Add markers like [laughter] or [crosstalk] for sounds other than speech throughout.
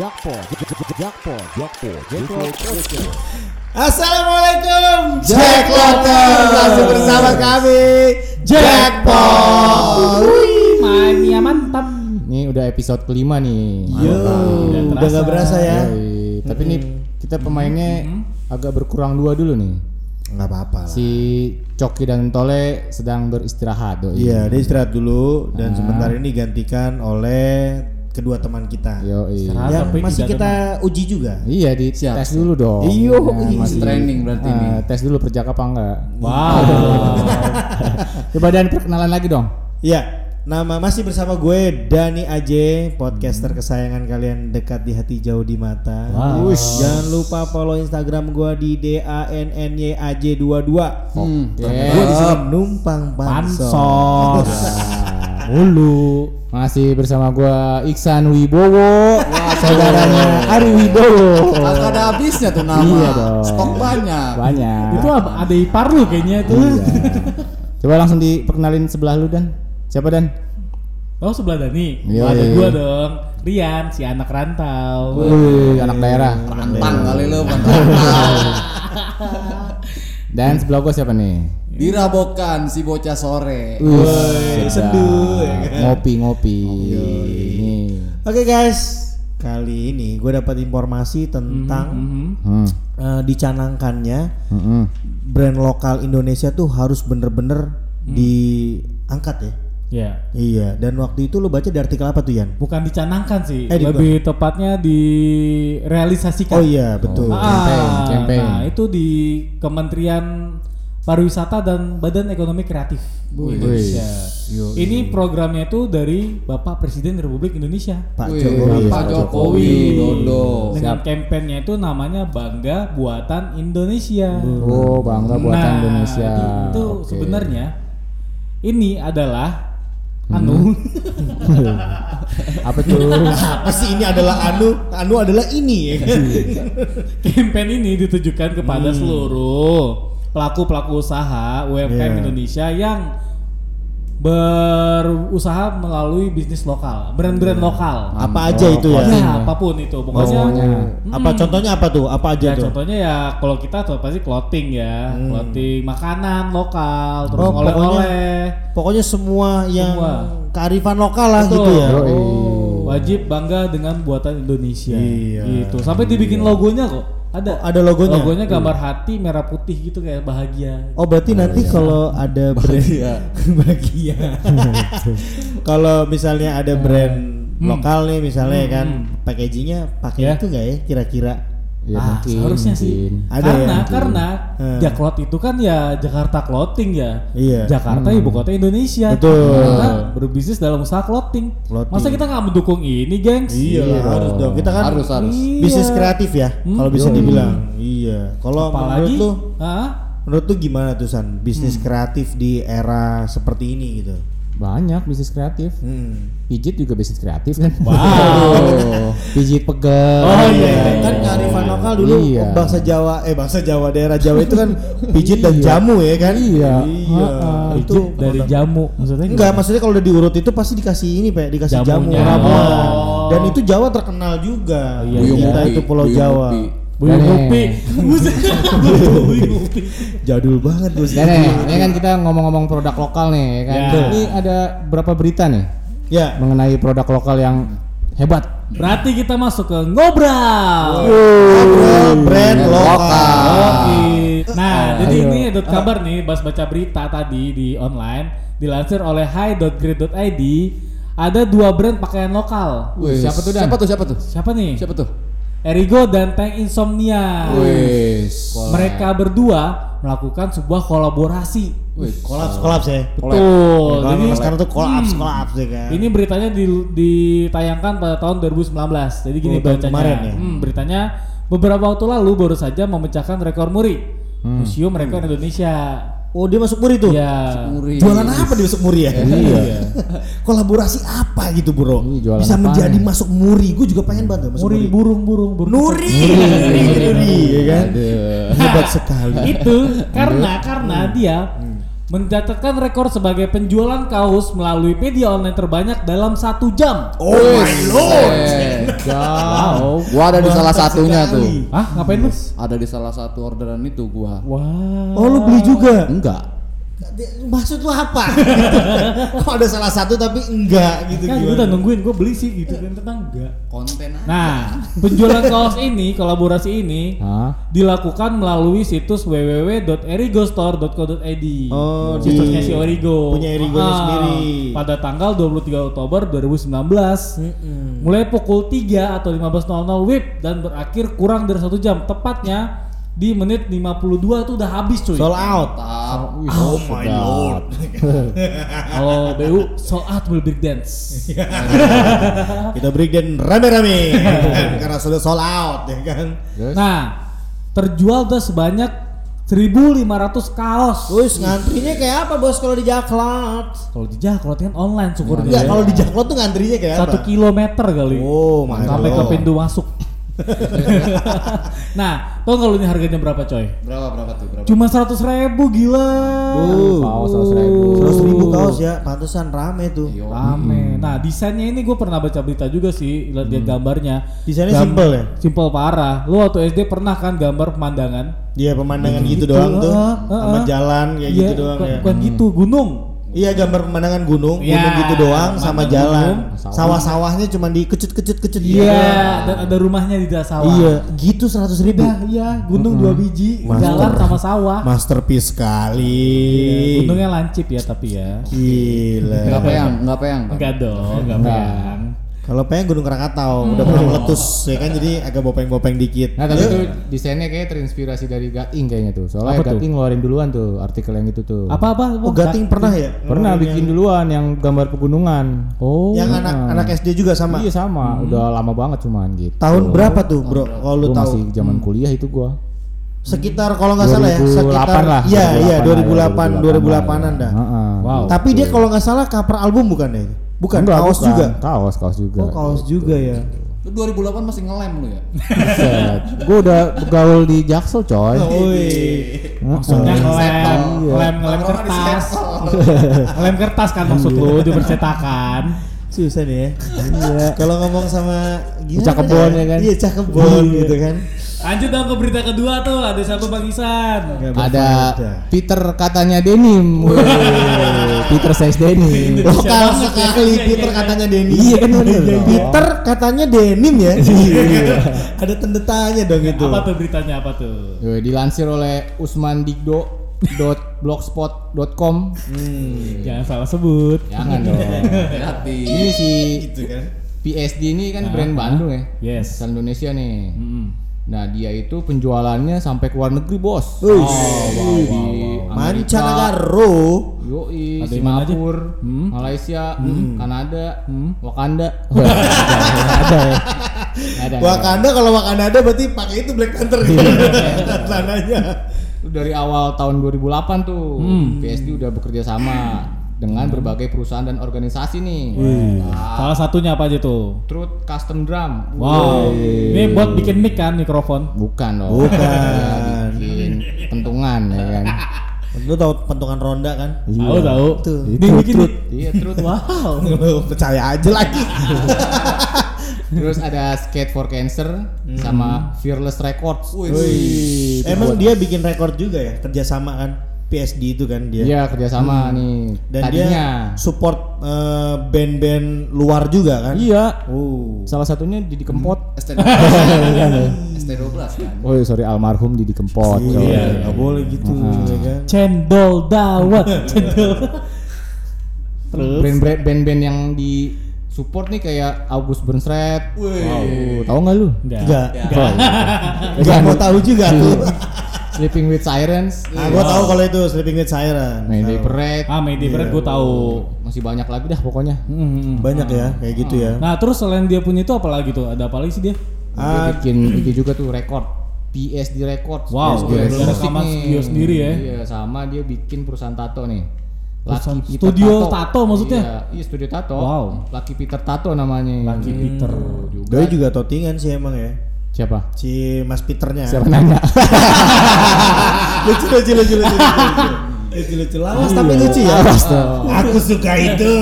Jackpot, jackpot, jackpot, jackpot, Assalamualaikum Jackpotter. Masih bersama kami Jackpot Wih. Mania mantap. Ini udah episode kelima nih. Yo, Tidak udah gak berasa ya Yoi. Tapi nih kita pemainnya agak berkurang dua dulu nih. Nggak apa-apa Si Coki dan Tole sedang beristirahat. doi. Iya, dia istirahat dulu Dan sebentar ini digantikan oleh kedua teman kita Yoi. Istirahat. Yang tapi masih kita uji juga Iya di Siap, tes dulu dong. Iyo, Nah, masih training berarti eh, ini. Tes dulu perjaka apa enggak? Wow. [laughs] Coba dan perkenalan lagi dong. Iya, nama masih bersama gue Dani Aje, podcaster kesayangan kalian dekat di hati jauh di mata. Wow. Jangan lupa follow Instagram gue di D A N N Y A J 22. Hmm. Oke. Gue di sini numpang pansos. Pansos. [laughs] Mulu. Masih bersama gua Iksan Wibowo, saudaranya Ari Wibowo. Kagak ada habisnya tuh nama. Iya dong. Stok banyak. Banyak. Itu apa- ada ipar lu kayaknya itu. Iya. Coba langsung diperkenalin sebelah lu dan. Siapa dan? Oh sebelah Dani. Iya, ada iya. gua dong. Rian si anak rantau. Wih, anak daerah. Pantang kali lu. [laughs] [laughs] Dan sebelah gua siapa nih? Dirabokan si bocah sore. Wih, sendu, ya kan? Ngopi ngopi. Oke guys, kali ini gue dapat informasi tentang Mhm. Hmm. eh, dicanangkannya hmm. brand lokal Indonesia tuh harus bener-bener diangkat ya. Ya. Iya, dan waktu itu lu baca di artikel apa tuh Yan? Bukan dicanangkan sih, Eh, di- lebih tepatnya direalisasikan. Oh iya, betul. Ah, Campaign, campaign. Nah, itu di Kementerian Pariwisata dan Badan Ekonomi Kreatif Indonesia. Yoi. Ini programnya itu dari Bapak Presiden Republik Indonesia. Pak Wih, Jokowi. Pak Jokowi, Dodo. Dengan kampanyenya itu namanya Bangga Buatan Indonesia. Oh, bangga buatan Nah, Indonesia. Itu Oke. sebenarnya ini adalah. Anu [laughs] apa tuh? Apa sih ini adalah anu? Anu adalah ini ya kan? campaign ini ditujukan kepada seluruh pelaku-pelaku usaha UMKM Iya. Indonesia yang berusaha melalui bisnis lokal, brand-brand lokal. apa aja itu ya? Ya, apa pun itu. Pokoknya Pokoknya. Apa contohnya apa tuh? Apa aja ya tuh? contohnya ya kalau kita tuh pasti clothing ya, clothing makanan lokal, terus Oh, oleh-oleh. Pokoknya semua yang Semua. kearifan lokal lah Betul. gitu ya. Yoi. Wajib bangga dengan buatan Indonesia. Iya. Gitu. Sampai dibikin logonya kok. Ada. Oh, ada logonya? Logonya gambar hati merah putih gitu kayak bahagia. Oh berarti nanti kalau ada [laughs] brand bahagia. [laughs] [laughs] kalau misalnya ada brand lokal nih misalnya kan packagingnya pakai Ya. itu nggak ya kira-kira? Ya ah, mungkin. seharusnya sih. mungkin. Ada karena ya? karena Hmm. Jaklot itu kan ya Jakarta Clothing ya. Iya. Jakarta ibu kota Indonesia. Betul. Kita berbisnis dalam usaha clothing. Clothing. Masa kita nggak mendukung ini, gengs? Iya, Iya harus dong. Kita kan Harus harus. Iya. bisnis kreatif ya, kalau bisa dibilang. Iya. Kalau menurut lu, menurut lu gimana tuh San? Bisnis Hmm. kreatif di era seperti ini gitu. Banyak bisnis kreatif. Hmm. Pijit juga bisnis kreatif kan. Wow. Pijit pegel. Oh, iya, kan kearifan lokal dulu Iya. bangsa Jawa eh bangsa Jawa daerah Jawa itu kan [laughs] pijit dan jamu ya kan Iya. iya itu dari jamu maksudnya enggak maksudnya kalau udah diurut itu pasti dikasih ini pak dikasih jamu Jamunya. ramuan Oh. dan itu Jawa terkenal juga Iya, Buyung kita itu Pulau Buyung Jawa [laughs] Ngopi. Jadul banget bos Dan nih, ini kan kita ngomong-ngomong produk lokal nih kan. Ya. Ini ada berapa berita nih ya mengenai produk lokal yang hebat. Berarti kita masuk ke ngobrol. Ngobrol brand lokal Oke. Nah, jadi Ayo. ini ada kabar nih, pas baca berita tadi di online, dilansir oleh hi.grid.id, ada dua brand pakaian lokal. Wih, Siapa tuh, Dan? Siapa tuh? Siapa tuh? Siapa nih? Siapa tuh? Erigo dan Tank Insomnia. Wis. Mereka berdua melakukan sebuah kolaborasi. Wih, kolaps kolaps ya Betul. Kalau Jadi sekarang tuh kolaps kolaps ya kan Ini beritanya di- ditayangkan pada tahun 2019. Jadi gini Oh, bacanya. kemarin ya? Hmm, beritanya beberapa waktu lalu baru saja memecahkan rekor muri Museum Rekor Indonesia. Oh dia masuk muri tuh Ya. Muri. jualan apa di masuk muri ya Iya. [laughs] kolaborasi apa gitu bro Ini jualan bisa apaan menjadi ya? masuk muri gue juga pengen banget masuk Muri muri, burung burung burung. Nuri Nuri ya kan Aduh. hebat sekali Itu karena karena dia mencatatkan rekor sebagai penjualan kaos melalui media online terbanyak dalam satu jam. Oh my lord. Wow. Gua ada di salah satunya sekali. tuh. Hah, ngapain lu? Ada di salah satu orderan itu gua. Wah. Oh lu beli juga? Enggak. Maksud lu apa? [laughs] Kok ada salah satu tapi enggak gitu Kan gue gimana? udah nungguin, gue beli sih gitu kan tenang enggak. Konten aja. Nah, penjualan kaos ini, kolaborasi ini Hah? dilakukan melalui situs www.erigostore.co.id. Oh, situsnya si Origo. punya Erigonya Ah, sendiri. Pada tanggal 23 Oktober 2019. Mulai pukul 3 atau 15.00 WIB dan berakhir kurang dari satu jam. Tepatnya di menit 52 tuh udah habis cuy. Sold out. Mantap. Oh my lord. [laughs] Kalau BU sold out will break dance. [laughs] Kita break dan rame-rame [laughs] karena sudah sold out ya kan. Terus? Nah, terjual udah sebanyak 1500 kaos. Terus ngantrinya kayak apa bos kalau di Jaklot? Kalau di Jaklot kan online syukur Enggak, kalau di Jaklot tuh ngantrinya kayak satu apa? kilometer kali. Oh my sampai ke pintu masuk. [laughs] nah, tau kalau ini harganya berapa coy? Berapa berapa tuh? Berapa? Cuma 100 ribu gila. Uh, Kaos 100 ribu. Seratus ribu kaos ya, pantesan rame tuh. Yo. Rame. Nah, desainnya ini gue pernah baca berita juga sih, lihat dia gambarnya. Desainnya Gam- simple ya? Simple parah. Lu waktu SD pernah kan gambar pemandangan? Iya pemandangan gitu, Gitu, doang tuh, uh, uh, sama jalan kayak Iya, gitu doang bukan, ya. bukan gitu, gunung. Iya gambar pemandangan gunung, Iya, gunung gitu doang sama jalan. gunung. Sawah-sawahnya cuma dikecut-kecut-kecut Iya, dan ada rumahnya di daerah sawah. Iya, gitu seratus ribu. Iya, iya, gunung dua biji, Master. jalan sama sawah. Masterpiece sekali. Iya, gunungnya lancip ya tapi ya. Gila. Enggak peyang, enggak peyang. Enggak dong, enggak peyang. Kalau pengen Gunung Krakatau udah pernah meletus ya kan jadi agak bopeng-bopeng dikit. Nah tapi itu desainnya kayak terinspirasi dari Gating kayaknya tuh. Soalnya Apa tuh? Gating ngeluarin duluan tuh artikel yang itu tuh. Apa apa? Oh Gating pernah ya? Pernah bikin duluan yang gambar pegunungan. Oh. Yang anak anak SD juga sama. Iya sama, udah lama banget cuman gitu. Tahun berapa tuh, Bro? Kalau lu tahu? masih zaman kuliah itu gua. Sekitar kalau nggak salah ya, 2008 sekitar lah. Iya, iya 2008 2008 lah, 2008-an ya. dah. Heeh. Wow. Tapi dia kalau nggak salah cover album bukan ya? Bukan, Enggak, kaos bukan. juga. Kaos, kaos juga. Oh, kaos juga ya. Lu 2008 masih ngelem lu ya? Gua udah bergaul di Jaksel, coy. Woi. Maksudnya ngelem, Iya. ngelem, ngelem kertas. ngelem kertas kan maksud lu di percetakan. Susah nih ya. Iya. [laughs] Kalau ngomong sama gimana kebon ya kan? Iya, cak kebon gitu kan. Lanjut dong ke berita kedua tuh, ada satu Bang Isan. Ada. Peter katanya denim. Peter size denim. Lokal ya. sekali Iya, iya, Peter iya. katanya denim. Iya kan bener dong. Peter katanya denim ya. [laughs] Ada tanda tanya dong itu. Apa tuh beritanya apa tuh? Dilansir oleh Usman Digdo blogspot.com Jangan salah sebut. jangan [laughs] dong Hati-hati. ini si Gitu kan. PSD ini kan brand Bandung ya Yes. asal Indonesia nih Mm. nah dia itu penjualannya sampai ke luar negeri bos Wih, wow, wow, wow. Mancanegara. Yoi, Ada? Singapura, Hmm. Malaysia, Kanada, Hmm. Wakanda. [laughs] ada ya. Ada. Wakanda kalau Wakanda ada berarti pakai itu Black Panther [laughs] Tanahnya. Itu dari awal tahun 2008 tuh Hmm. PSD udah bekerja sama dengan berbagai perusahaan dan organisasi nih. Salah satunya apa aja tuh? Truth Custom Drum. Wow. Ini buat bikin mic kan mikrofon. Bukan dong. Bukan. Ya, bikin pentungan ya kan. [laughs] Lu tahu pentungan ronda kan? Tahu tahu. Tuh. Dia bikin. Iya, Truth. Wow. [laughs] Percaya aja lagi. [laughs] Terus ada Skate for Cancer sama Fearless Records. Wih. Emang dia bikin rekor juga ya kerjasama kan? PSD itu kan dia. Iya, kerjasama nih. Dan Tadinya. dia support eh, band-band luar juga kan? Iya. Oh. Salah satunya Didi Kempot. ST12 [laughs] ST12 kan. Oh sorry almarhum Didi Kempot. Iya, coy. nggak boleh gitu ya kan? Cendol dawet. [laughs] Cendol. Terus. Band-band yang di support nih kayak August Burnsred. Wow. Tahu nggak lu? Enggak. Enggak. Enggak mau tahu juga tuh. Sleeping with Sirens. Nah, gua tahu kalau itu Sleeping with Siren. Mayday Parade. Ah, Mayday Parade gue tahu. Masih banyak lagi dah pokoknya. Hmm. Banyak ya kayak gitu ya. Nah, terus selain dia punya itu apa lagi tuh? Ada apa lagi sih dia? Dia bikin itu juga tuh record. PSD Records. Wow, PSD Records studio sendiri ya. Iya, sama dia bikin perusahaan tato nih. Lucky Peter studio tato maksudnya? Iya, iya studio tato. Wow. Lucky Peter Tato namanya. Lucky Peter. juga. Doi juga totingan sih emang ya. Siapa? Si Mas Peternya. Siapa nanya? [laughs] lucu lucu lucu lucu. lucu. Lucu-lucu lawas tapi lucu ya. Aku suka itu.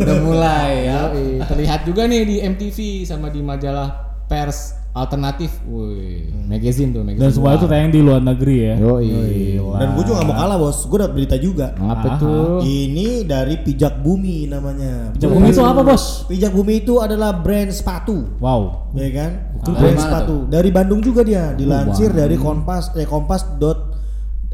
Udah mulai ya. Terlihat juga nih di MTV sama di majalah pers alternatif. Woi, magazine tuh, magazine. Dan semua itu tayang di luar negeri ya. Yoi. Dan gue juga gak mau kalah bos, gue dapet berita juga. Apa Aha. tuh? Ini dari Pijak Bumi namanya. Pijak Bumi itu apa bos? Pijak Bumi itu adalah brand sepatu. Wow. ya kan? Itu Dari brand sepatu dari Bandung juga dia, dilansir dari Kompas eh Kompas dot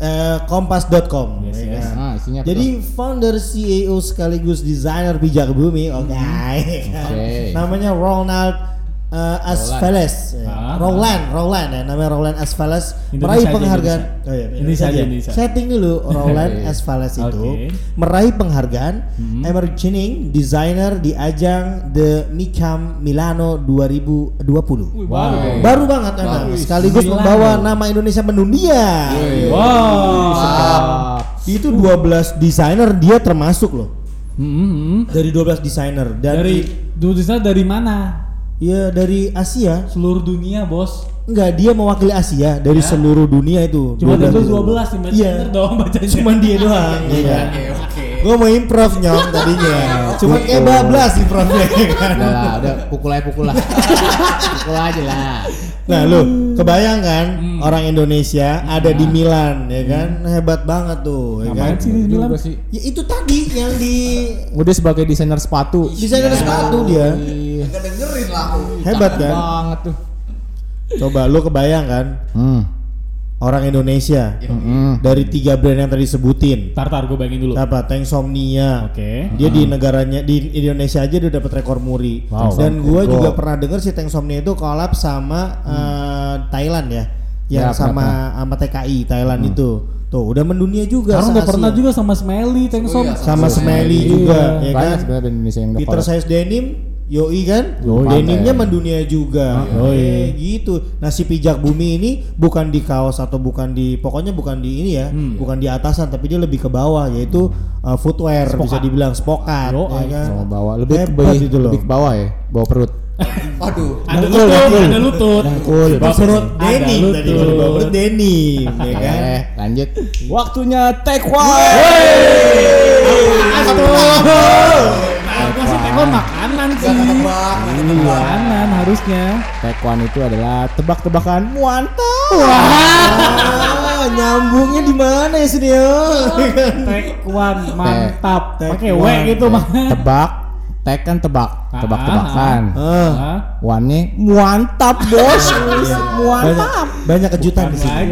eh, kompas.com Yes, ya yes. kan? Ah, isinya Jadi founder CEO sekaligus desainer pijak bumi, oke. Oke. [laughs] Namanya Ronald eh, Asfales. Ah. Roland, Roland ya, namanya Roland Asfales meraih penghargaan. Indonesia. Oh iya, Indonesia aja, aja. Indonesia. Setting dulu [laughs] Roland. Asfales itu meraih penghargaan Emerging Designer di ajang The Micam Milano 2020. Wow. Baru banget emang, Bagus. sekaligus Milano. membawa nama Indonesia mendunia. Wow. Itu 12 desainer dia termasuk loh. Hmm, hmm. Dari 12 desainer dan Dari dulu sana dari mana? Ya dari Asia. Seluruh dunia bos. Enggak, dia mewakili Asia dari seluruh dunia itu. Cuma 12 itu. 12 nih Iya. dong bacanya. Cuman dia doang, ya kan. Oke oke. Gue mau improv nyong tadinya. Cuma kayak bablas improvnya ya. [laughs] Udah lah, udah pukul aja pukul lah. pukul aja lah. Nah lu kebayang kan orang Indonesia ada di Milan ya kan hebat banget tuh ya Ngapain kan. sih di Milan? Ya itu tadi yang di Udah sebagai desainer sepatu. desainer sepatu dia Ih, Gak dengerin lah aku. hebat kan. banget tuh. Coba lu kebayang kan Hmm. orang Indonesia Hmm. dari tiga brand yang tadi sebutin. Tar tar gue bayangin dulu. Apa? Tanksomnia. Oke. Dia di negaranya di Indonesia aja dia dapat rekor muri. Wow. Dan gua Go. juga pernah denger si Tanksomnia itu collab sama eh, Thailand ya. Yang Ya, sama sama TKI Thailand itu. Tuh, udah mendunia juga. Sekarang udah pernah juga sama Smelly, Tengsom. Oh iya, sama Iya. Smelly juga ya Banyak kan. sebenarnya band Indonesia yang udah Peter. Size Denim Yoi kan, Yoi. denimnya mendunia juga, Yoi. Eh, gitu. Nah si pijak bumi ini bukan di kaos atau bukan di, pokoknya bukan di ini ya, bukan di atasan, tapi dia lebih ke bawah, yaitu uh, footwear bisa Spokat. dibilang spokat, Yoi. ya kan. Sama bawah lebih ke Hebat lebih, itu loh. lebih ke bawah ya, bawah perut. [laughs] Waduh. Ada lutut, ada lutut. Dengkul. Bawa Perut Ada denim tadi lutut. baru bawa perut denim, ya kan. Eh, lanjut. Waktunya take one. Harusnya. Take one itu adalah tebak-tebakan muantap. Ah, nyambungnya di mana ya Sunio? Tekwan mantap. Tek- Pakai W gitu mah. Tebak, take kan tebak, Ah, tebak-tebakan. Ah, Hah? One-nya muantap, Bos. banyak, [laughs] muantap. banyak kejutan di sini.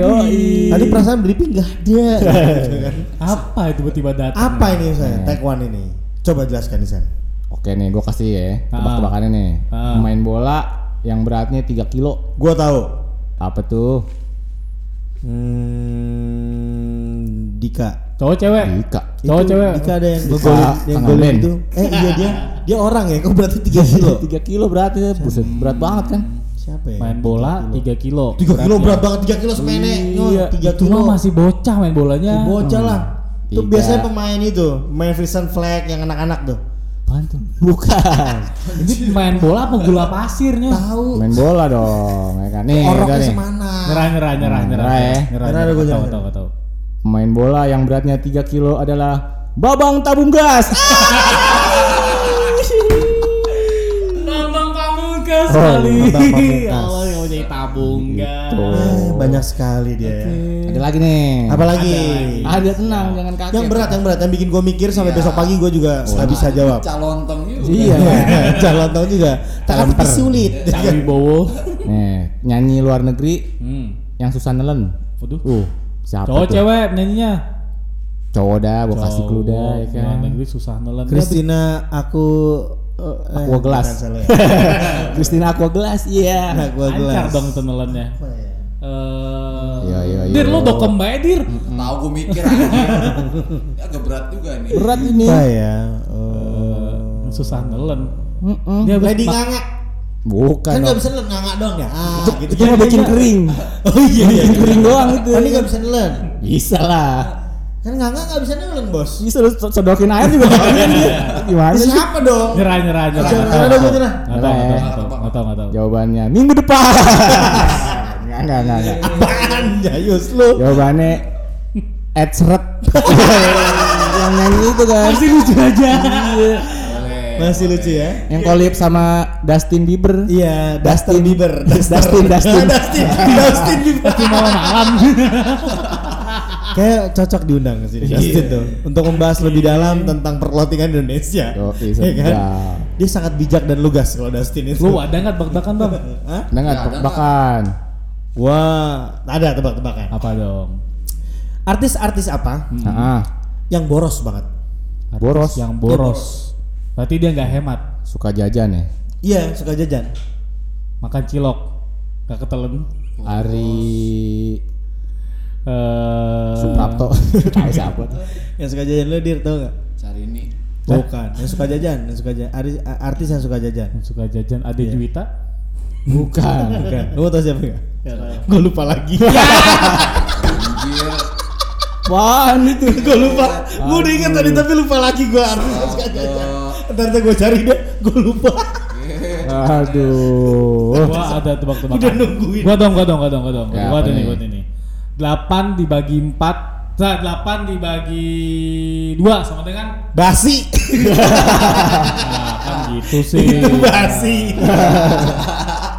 Tadi perasaan beli ping nggak ada. Apa itu tiba-tiba datang? Apa ini saya? Taekwondo ini. Coba jelaskan Isan. Oke nih, gue kasih ya Ah. tebak-tebakannya nih. Ah. Main bola yang beratnya 3 kilo. Gua tahu. Apa tuh? Hmm, Dika. Cowok cewek? Dika. Cowok cewek? Dika ada yang Dika golin, yang golin band. itu. Eh iya dia, [laughs] dia orang ya. Kok berarti 3 [laughs] kilo? 3 kilo beratnya, buset, berat banget kan? Siapa ya? Main bola 3 kilo. 3 kilo berat banget 3 kilo sepene. Iya, 3 itu kilo. masih bocah main bolanya. bocah lah. Itu biasanya pemain itu, main Flag yang anak-anak tuh. Tuh? Bukan. Ini main bola apa gula pasirnya? Tahu. Main bola dong, ya kan? Nih, Oroknya nih. semana. Nyerah nyerah nyerah Hmm, nyerah. nyerah ya. Nyerah. Nyerah ada gua Tahu nyerah. tahu tahu. Pemain bola yang beratnya 3 kilo adalah Babang Tabung Gas. [laughs] Bambang Pamungkas Oh, kali. Bambang Pamungkas. Jadi tabung. Gitu. Eh, banyak sekali dia ya. Ada lagi nih. Apa lagi? Ada tenang, jangan kaget. Yang berat, yang berat, yang bikin gue mikir sampai Iya. besok pagi gue juga nggak bisa jawab. Calontong juga. Iya. [laughs] [laughs] Calon tahu juga. Tapi Talemper. sulit. [laughs] Cak Wibowo. Nih, nyanyi luar negeri Hmm. yang susah nelen. Waduh. Uh, siapa Cowok tuh? cewek nyanyinya. Cowok dah, gua kasih clue dah ya kan. luar negeri susah nelen. Christina aku eh, Aqua salah ya. [laughs] Christina Aqua Gelas, iya. Aqua Lancar Gelas. dong itu nelennya. Apa ya? Eh, Iya, iya, Dir iya. lo dokem bae dir. Tahu gue mikir [laughs] aja. Agak berat juga nih. Berat ini. Apa ya? Oh. Susah nelen. Mm-mm. Dia Lady nganga. Bukan. Kan nggak dong. bisa nelen nganga doang ya. Ah, gitu. Itu bikin kering. [laughs] Oh iya iya. Bikin kering doang itu. Kan ini nggak bisa nelen. Bisa lah. Kan nganga nggak bisa nelen bos. Bisa lu sedokin air juga. Gimana sih? Siapa dong? nyerah nyerah nyerah. Nggak nyerah dong, nggak nyerah. tahu, nggak tahu, Nyerah nggak tahu, nggak tahu, nggak tahu. Jawabannya minggu depan. [laughs] enggak, enggak, enggak, enggak. Apaan Jayus lu? Jawabannya Ed Seret. [laughs] yang nyanyi itu kan. Masih lucu aja. Masih lucu ya. Yang collab sama Dustin Bieber. Iya, Dustin Bieber. Dustin, Dustin. [laughs] Dustin, Dustin Bieber. Malam-malam. Kayak cocok diundang ke sini Dustin tuh untuk membahas lebih dalam tentang perlotingan Indonesia. Yoi, Ya kan? sedap. Dia sangat bijak dan lugas kalau Dustin itu. Lu ada nggak tebak-tebakan bang? Hah? Ada nggak tebak-tebakan? Wah, ada tebak-tebakan. Apa dong? Artis-artis apa Ah, yang boros banget? boros. Yang boros. Berarti dia nggak hemat. Suka jajan ya. Iya, suka jajan. Makan cilok. Gak ketelen. Ari Eh, Suprapto. Kayak [laughs] siapa tuh? Yang suka jajan lu dir tau gak? Cari ini. Bukan, yang suka jajan, yang suka jajan. Artis, artis yang suka jajan. yang suka jajan Ade Juwita. Bukan. [laughs] Bukan. Lu mau tau siapa gak? Gue lupa lagi. [laughs] Anjir. Apaan itu? gue lupa. Gue udah ingat tadi tapi lupa lagi gue artis yang suka jajan. Ntar gue cari deh, gue lupa. Aduh. Gua ada tebak-tebakan. Udah nungguin. Gua dong, gua dong, gua dong, gua dong. Ya, gua ada nih, nih? gua ada nih. 8 dibagi 4 Nah, 8 dibagi 2 sama dengan Basi. Nah, kan gitu sih. Itu [laughs] basi.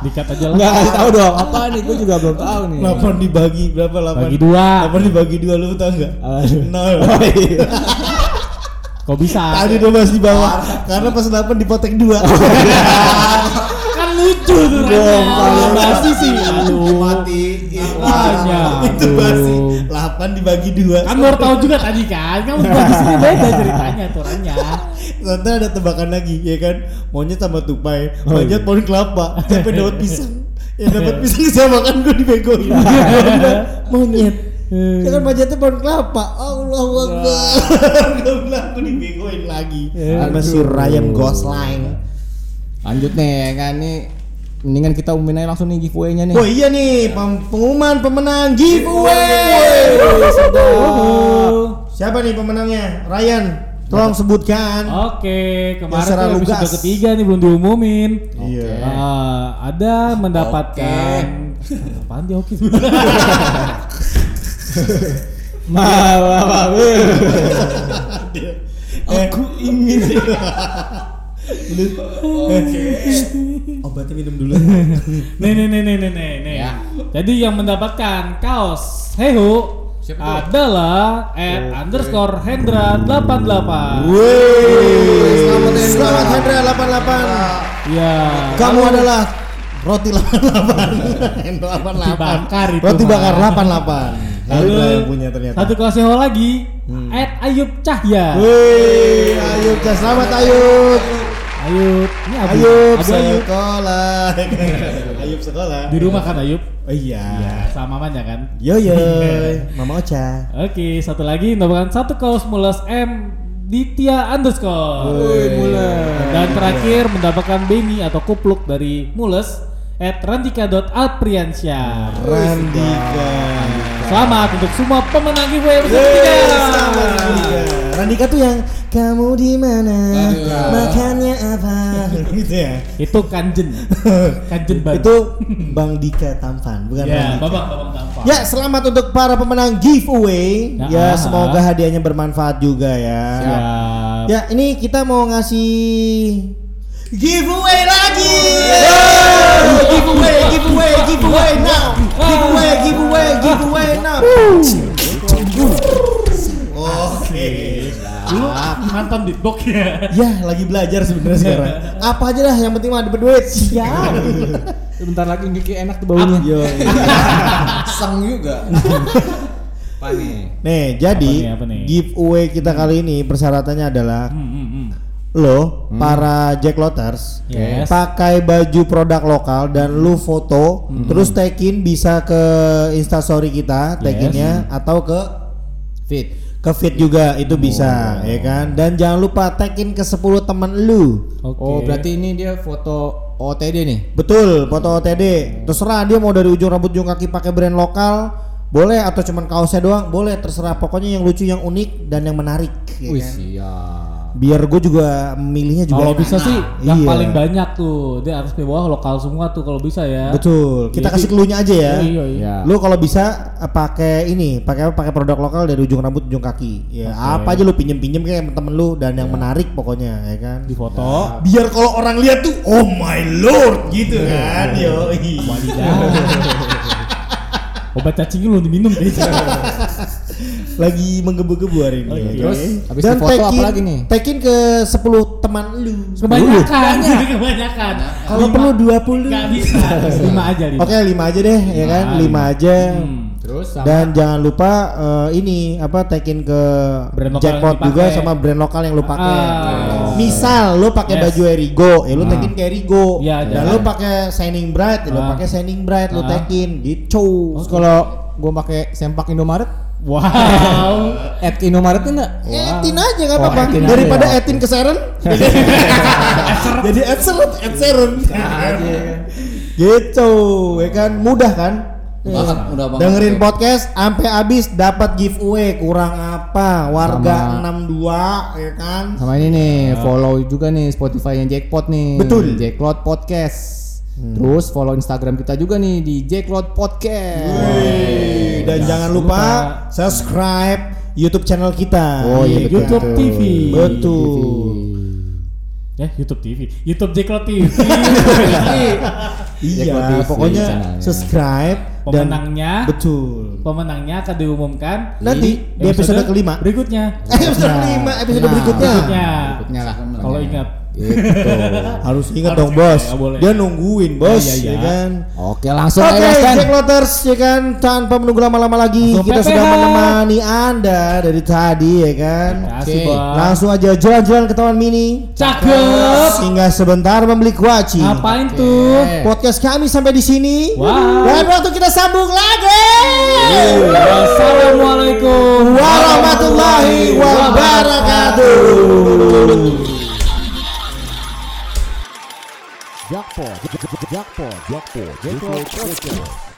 Dikat aja lah. Enggak kasih tahu dong. Apa nih? Gue juga belum tahu nih. 8 dibagi berapa? 8. Bagi dua. 8 dibagi 2 lu tau gak? Aduh. Nol. Oh, iya. Kok bisa? Tadi udah masih di bawah karena pas 8 dipotek 2. Lucu tuh Dong, kalau Basi sih. Aduh. Mati. Makanya. Itu basi. aduh. 8 dibagi 2. Kan baru tahu juga tadi kan. Kamu bagi sini beda [laughs] ceritanya aturannya. Nanti ada tebakan lagi ya kan monyet sama tupai Oh, iya. pohon kelapa sampai dapat [laughs] pisang yang dapat pisang saya makan gue dibegoin [laughs] Iya. Monyet ya kan manjatnya pohon kelapa Allahu Akbar gue bilang gue dibegoin lagi sama si Ryan Gosling Lanjut nih ya kan nih. Mendingan kita umumin aja langsung nih giveaway-nya nih. Oh iya nih pem- pengumuman pemenang giveaway siapa nih pemenangnya Ryan tolong sebutkan Oke, kemarin tuh episode lugas. ketiga nih belum diumumin. Iya. Ah, ada mendapatkan apaan dia oke? [laughs] Malah Aku ingin. [laughs] Oke. Obatnya minum dulu. [laughs] nih nih nih nih nih nih. nih. Ya. Jadi yang mendapatkan kaos Hehu Siapa tuh? adalah at underscore Hendra 88 Wih, Selamat, Hendra. Selamat Hendra 88. Ya. Kamu lalu- adalah roti 88. Hendra 88. Roti bakar itu, Roti bakar 88. Hendra yang punya ternyata. Satu kelas Hehu lagi at Ayub Cahya. Wih, Ayub, Cah. selamat Ayub. Ayub, ini Abu. Ayub Abu Ayub. sekolah. [laughs] Ayub sekolah. Di rumah kan Ayub? Oh iya. Sama mamanya kan? Yo yo, [laughs] Mama Ocha. Oke, satu lagi mendapatkan satu kaos mules M Ditya underscore. Dan terakhir mendapatkan Benny atau kupluk dari mules at randika.alpriansyah. Randika. Selamat untuk semua pemenang giveaway selamat. Randika tuh yang kamu di mana? Makannya apa? [laughs] gitu ya. Itu kanjen. [laughs] Kanjen banget. Itu Bang Dika Tampan, bukan ya, Randika. babak babak tampak. Ya, selamat untuk para pemenang giveaway. Ya, Ya, ah. semoga hadiahnya bermanfaat juga ya. Siap. Ya, ini kita mau ngasih giveaway lagi. Giveaway, giveaway, giveaway now. Giveaway, giveaway, giveaway now. Lu mantan beatbox ya. Ya, lagi belajar sebenarnya sekarang. Apa aja lah, yang penting mah ada berduit. Siap. Bentar lagi Giki enak tuh baunya. Yo. Sang juga. [laughs] Apa nih? Nih, jadi Apa nih, apa nih? giveaway kita kali ini persyaratannya adalah Hmm, hmm, hmm. lo para Jack Lotters Yes. pakai baju produk lokal dan lu foto terus tagin bisa ke instastory kita taginnya atau ke Fit. Ke feed juga itu bisa ya kan dan jangan lupa tagin ke 10 teman lu Oke. Oh, berarti ini dia foto OTD nih. betul foto OTD terserah dia mau dari ujung rambut ujung kaki pakai brand lokal boleh atau cuman kaosnya doang boleh terserah pokoknya yang lucu yang unik dan yang menarik ya Wih, kan? siap. Biar gue juga milihnya juga Kalau enak. bisa sih yang Iya. paling banyak tuh dia harus di bawah lokal semua tuh kalau bisa ya. betul kita Jadi- kasih clue-nya aja ya Iya, iya. Ya. lu kalau bisa eh, pakai ini pakai pakai produk lokal dari ujung rambut ujung kaki ya apa aja lu pinjem pinjem kayak temen lu dan yang menarik pokoknya ya kan Di foto. biar kalau orang lihat tuh oh my lord gitu kan yo [laughs] Obat cacing lu diminum kayaknya. [laughs] lagi menggebu-gebu hari ini Oke. ya. Terus, habis dan foto apa lagi nih? tekin ke 10 teman lu Kebanyakan, [laughs] kebanyakan. kalau perlu 20 Nggak bisa, lima aja lima. Oke, lima aja deh, ya kan? Lima, Lima aja. Hmm. Terus sama Dan jangan lupa eh, ini apa tekin ke Brand lokal jackpot juga sama brand lokal yang lu pakai. Ah. Misal lu pakai Yes. baju Erigo, ya lu tekin ke Erigo. Iya, Dan lu pakai Shining Bright, ya lu Ah. pakai Shining Bright, lu Ah. tekin gitu. Terus kalau gua pakai sempak Indomaret, Wow. [laughs] ke Indomaret enggak? Etin aja nggak Oh, apa-apa. aja Daripada ya. etin ke Seren. [laughs] Jadi et seret, et seren. gitu, ya kan? Mudah kan? Banget, udah banget. Dengerin podcast sampai habis dapat giveaway kurang apa warga Sama- 62 ya kan Sama ini nih, follow juga nih Spotify-nya Jackpot nih. Betul. Jacklot Podcast. Terus follow Instagram kita juga nih di Jacklot Podcast. Wih, dan jangan lupa, subscribe YouTube channel kita Oh iya betul. YouTube TV. betul Ya, YouTube TV. YouTube Jacklot TV. [laughs] iya TV pokoknya channelnya. subscribe dan Pemenangnya betul pemenangnya akan diumumkan Nanti, di episode kelima. berikutnya. episode kelima episode Nah. berikutnya Berikutnya. Berikutnya lah. Kalau ingat. Gitu. [laughs] harus ingat Harus dong bos ya, boleh. dia nungguin bos iya, iya. ya kan Oke, langsung Oke, Dan. Jack Lotters ya kan tanpa menunggu lama-lama lagi Langsung kita PPH. sudah menemani Anda dari tadi ya kan. Oke. Bang. Langsung aja jalan-jalan ke Taman Mini. Cakep. Hingga sebentar membeli kuaci. Ngapain tuh? Oke. Podcast kami sampai di sini. Wow. Dan waktu kita sambung lagi. Assalamualaikum Warahmatullahi wabarakatuh. Jackpot, Jackpot, Jackpot, Jackpot, Jackpot, Podcast.